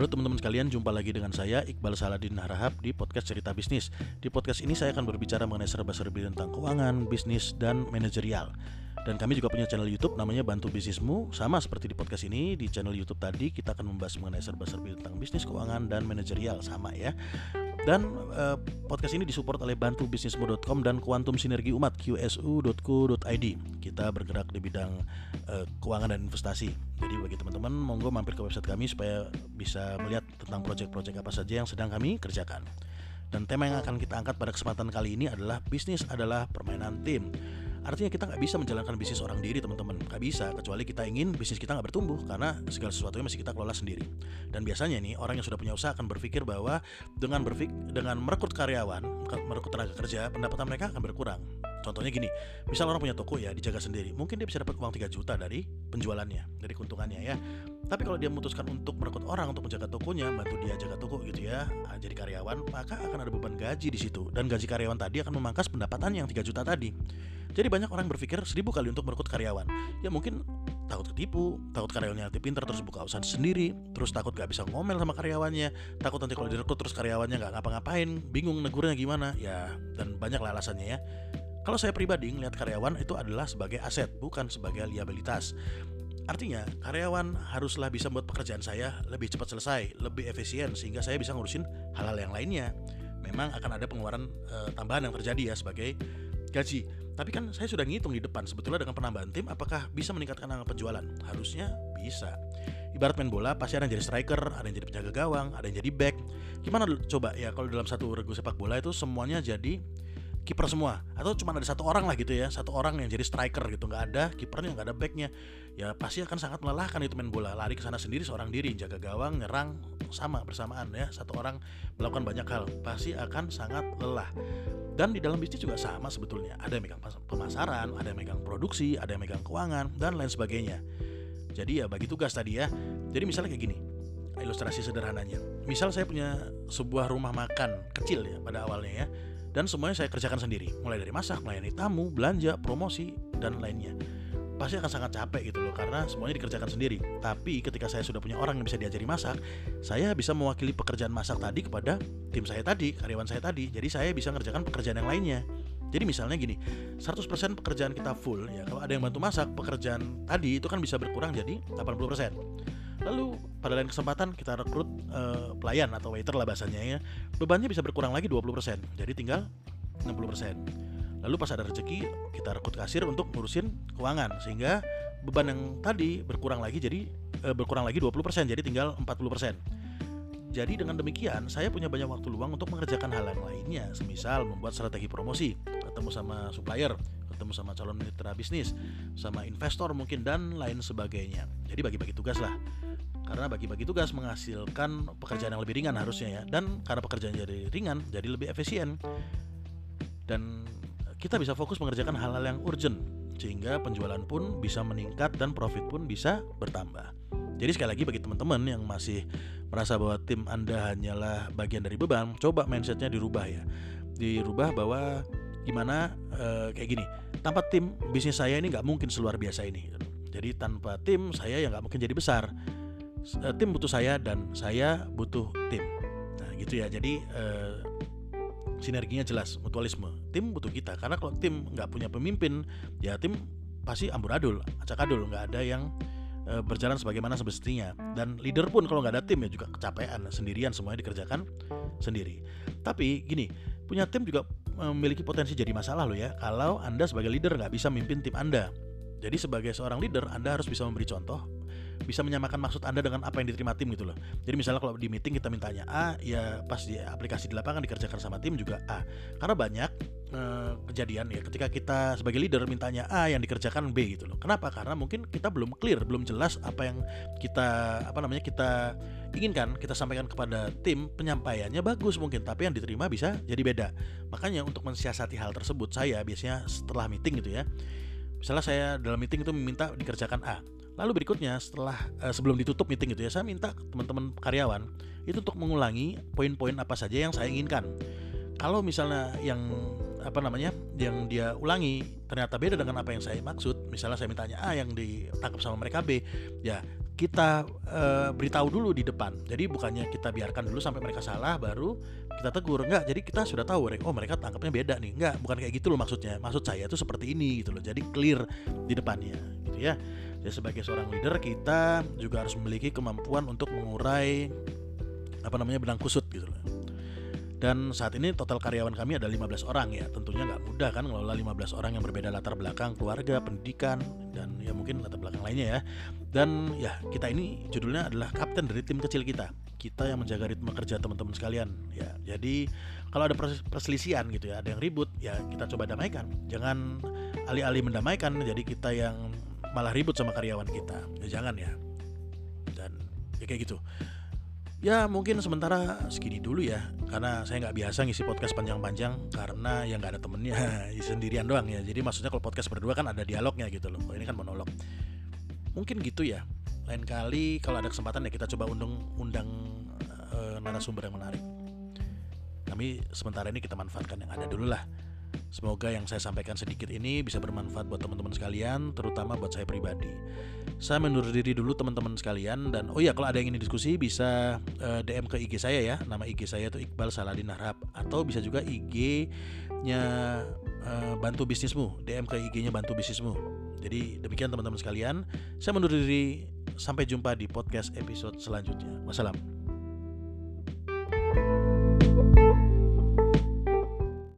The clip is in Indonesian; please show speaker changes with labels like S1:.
S1: Halo teman-teman sekalian, jumpa lagi dengan saya Iqbal Saladin Harahap di podcast Cerita Bisnis. Di podcast ini saya akan berbicara mengenai serba-serbi tentang keuangan, bisnis, dan manajerial. Dan kami juga punya channel YouTube namanya Bantu Bisnismu. Sama seperti di podcast ini, di channel YouTube tadi kita akan membahas mengenai serba-serbi tentang bisnis, keuangan, dan manajerial sama ya. Dan uh, podcast ini disupport oleh bantubisnismu.com dan Kuantum Sinergi Umat qsu.co.id. Kita bergerak di bidang uh, keuangan dan investasi. Jadi bagi teman-teman monggo mampir ke website kami supaya bisa melihat tentang proyek-proyek apa saja yang sedang kami kerjakan. Dan tema yang akan kita angkat pada kesempatan kali ini adalah bisnis adalah permainan tim. Artinya kita nggak bisa menjalankan bisnis orang diri teman-teman. Nggak bisa kecuali kita ingin bisnis kita nggak bertumbuh Karena segala sesuatunya masih kita kelola sendiri. Dan biasanya nih orang yang sudah punya usaha akan berpikir bahwa Dengan berpik dengan merekrut karyawan Merekrut tenaga kerja pendapatan mereka akan berkurang Contohnya gini, misal orang punya toko ya dijaga sendiri, mungkin dia bisa dapat uang 3 juta dari penjualannya, dari keuntungannya ya. Tapi kalau dia memutuskan untuk merekrut orang untuk menjaga tokonya, bantu dia jaga toko gitu ya, ah, jadi karyawan, maka akan ada beban gaji di situ dan gaji karyawan tadi akan memangkas pendapatan yang 3 juta tadi. Jadi banyak orang berpikir seribu kali untuk merekrut karyawan. Ya mungkin takut ketipu, takut karyawannya nanti pinter terus buka usaha sendiri, terus takut gak bisa ngomel sama karyawannya, takut nanti kalau direkrut terus karyawannya nggak ngapa-ngapain, bingung negurnya gimana, ya dan banyak alasannya ya. Kalau saya pribadi ngelihat karyawan itu adalah sebagai aset, bukan sebagai liabilitas. Artinya, karyawan haruslah bisa membuat pekerjaan saya lebih cepat selesai, lebih efisien sehingga saya bisa ngurusin hal-hal yang lainnya. Memang akan ada pengeluaran e, tambahan yang terjadi ya sebagai gaji. Tapi kan saya sudah ngitung di depan sebetulnya dengan penambahan tim apakah bisa meningkatkan angka penjualan? Harusnya bisa. Ibarat main bola pasti ada yang jadi striker, ada yang jadi penjaga gawang, ada yang jadi back. Gimana coba ya kalau dalam satu regu sepak bola itu semuanya jadi kiper semua. Atau cuma ada satu orang lah gitu ya satu orang yang jadi striker gitu. Nggak ada kipernya nggak ada backnya. Ya pasti akan sangat melelahkan itu main bola. Lari ke sana sendiri seorang diri jaga gawang nyerang sama bersamaan ya. Satu orang melakukan banyak hal pasti akan sangat lelah. Dan di dalam bisnis juga sama sebetulnya. Ada yang megang pemasaran ada yang megang produksi ada yang megang keuangan dan lain sebagainya. Jadi ya bagi tugas tadi ya. Jadi misalnya kayak gini ilustrasi sederhananya. Misal saya punya sebuah rumah makan kecil ya pada awalnya ya dan semuanya saya kerjakan sendiri mulai dari masak melayani tamu belanja promosi dan lainnya pasti akan sangat capek gitu loh karena semuanya dikerjakan sendiri tapi ketika saya sudah punya orang yang bisa diajari masak saya bisa mewakili pekerjaan masak tadi kepada tim saya tadi karyawan saya tadi jadi saya bisa mengerjakan pekerjaan yang lainnya jadi misalnya gini, 100% pekerjaan kita full ya. Kalau ada yang bantu masak, pekerjaan tadi itu kan bisa berkurang jadi 80%. Lalu pada lain kesempatan kita rekrut uh, pelayan atau waiter lah bahasanya ya. Bebannya bisa berkurang lagi 20%. Jadi tinggal 60%. Lalu pas ada rezeki kita rekrut kasir untuk ngurusin keuangan sehingga beban yang tadi berkurang lagi jadi uh, berkurang lagi 20% jadi tinggal 40%. Jadi dengan demikian saya punya banyak waktu luang untuk mengerjakan hal yang lainnya, semisal membuat strategi promosi, ketemu sama supplier, ketemu sama calon mitra bisnis, sama investor mungkin dan lain sebagainya. Jadi bagi-bagi tugas lah. Karena bagi-bagi tugas menghasilkan pekerjaan yang lebih ringan harusnya ya. Dan karena pekerjaan jadi ringan jadi lebih efisien. Dan kita bisa fokus mengerjakan hal-hal yang urgent sehingga penjualan pun bisa meningkat dan profit pun bisa bertambah. Jadi sekali lagi bagi teman-teman yang masih merasa bahwa tim anda hanyalah bagian dari beban coba mindsetnya dirubah ya. Dirubah bahwa gimana e, kayak gini tanpa tim bisnis saya ini nggak mungkin seluar biasa ini jadi tanpa tim saya ya nggak mungkin jadi besar. Uh, tim butuh saya dan saya butuh tim. Nah gitu ya. Jadi uh, sinerginya jelas mutualisme. Tim butuh kita karena kalau tim nggak punya pemimpin ya tim pasti amburadul acak-adul nggak ada yang uh, berjalan sebagaimana semestinya. Dan leader pun kalau nggak ada tim ya juga kecapean sendirian semuanya dikerjakan sendiri. Tapi gini punya tim juga memiliki potensi jadi masalah loh ya kalau anda sebagai leader nggak bisa memimpin tim anda jadi sebagai seorang leader anda harus bisa memberi contoh bisa menyamakan maksud Anda dengan apa yang diterima tim gitu loh. Jadi misalnya kalau di meeting kita mintanya A, ya pas di aplikasi di lapangan dikerjakan sama tim juga A. Karena banyak eh, kejadian ya ketika kita sebagai leader mintanya A yang dikerjakan B gitu loh. Kenapa? Karena mungkin kita belum clear, belum jelas apa yang kita apa namanya kita inginkan kita sampaikan kepada tim penyampaiannya bagus mungkin tapi yang diterima bisa jadi beda. Makanya untuk mensiasati hal tersebut saya biasanya setelah meeting gitu ya. Misalnya saya dalam meeting itu meminta dikerjakan A Lalu berikutnya setelah uh, sebelum ditutup meeting itu ya saya minta teman-teman karyawan itu untuk mengulangi poin-poin apa saja yang saya inginkan. Kalau misalnya yang apa namanya yang dia ulangi ternyata beda dengan apa yang saya maksud, misalnya saya mintanya A yang ditangkap sama mereka B, ya kita uh, beritahu dulu di depan. Jadi bukannya kita biarkan dulu sampai mereka salah baru kita tegur. Enggak, jadi kita sudah tahu oh mereka tangkapnya beda nih. Enggak, bukan kayak gitu loh maksudnya. Maksud saya itu seperti ini gitu loh. Jadi clear di depannya gitu ya. Jadi sebagai seorang leader kita juga harus memiliki kemampuan untuk mengurai apa namanya benang kusut gitu loh. Dan saat ini total karyawan kami ada 15 orang ya. Tentunya nggak mudah kan ngelola 15 orang yang berbeda latar belakang, keluarga, pendidikan, dan ya mungkin latar belakang lainnya ya. Dan ya kita ini judulnya adalah kapten dari tim kecil kita. Kita yang menjaga ritme kerja teman-teman sekalian. Ya, jadi kalau ada perselisihan gitu ya, ada yang ribut, ya kita coba damaikan. Jangan alih-alih mendamaikan, jadi kita yang malah ribut sama karyawan kita. Ya jangan ya. Dan ya kayak gitu ya mungkin sementara segini dulu ya karena saya nggak biasa ngisi podcast panjang-panjang karena ya nggak ada temennya sendirian doang ya. Jadi maksudnya kalau podcast berdua kan ada dialognya gitu loh. Kalau ini kan monolog. Mungkin gitu ya. Lain kali kalau ada kesempatan ya kita coba undang undang uh, narasumber yang menarik. Kami sementara ini kita manfaatkan yang ada dulu lah. Semoga yang saya sampaikan sedikit ini bisa bermanfaat buat teman-teman sekalian, terutama buat saya pribadi. Saya menurut diri dulu teman-teman sekalian dan oh ya kalau ada yang ingin diskusi bisa uh, eh, DM ke IG saya ya. Nama IG saya itu Iqbal Saladin Harap atau bisa juga IG-nya uh, eh, Bantu Bisnismu, DM ke IG-nya Bantu Bisnismu. Jadi demikian teman-teman sekalian, saya menurut diri sampai jumpa di podcast episode selanjutnya. Wassalam.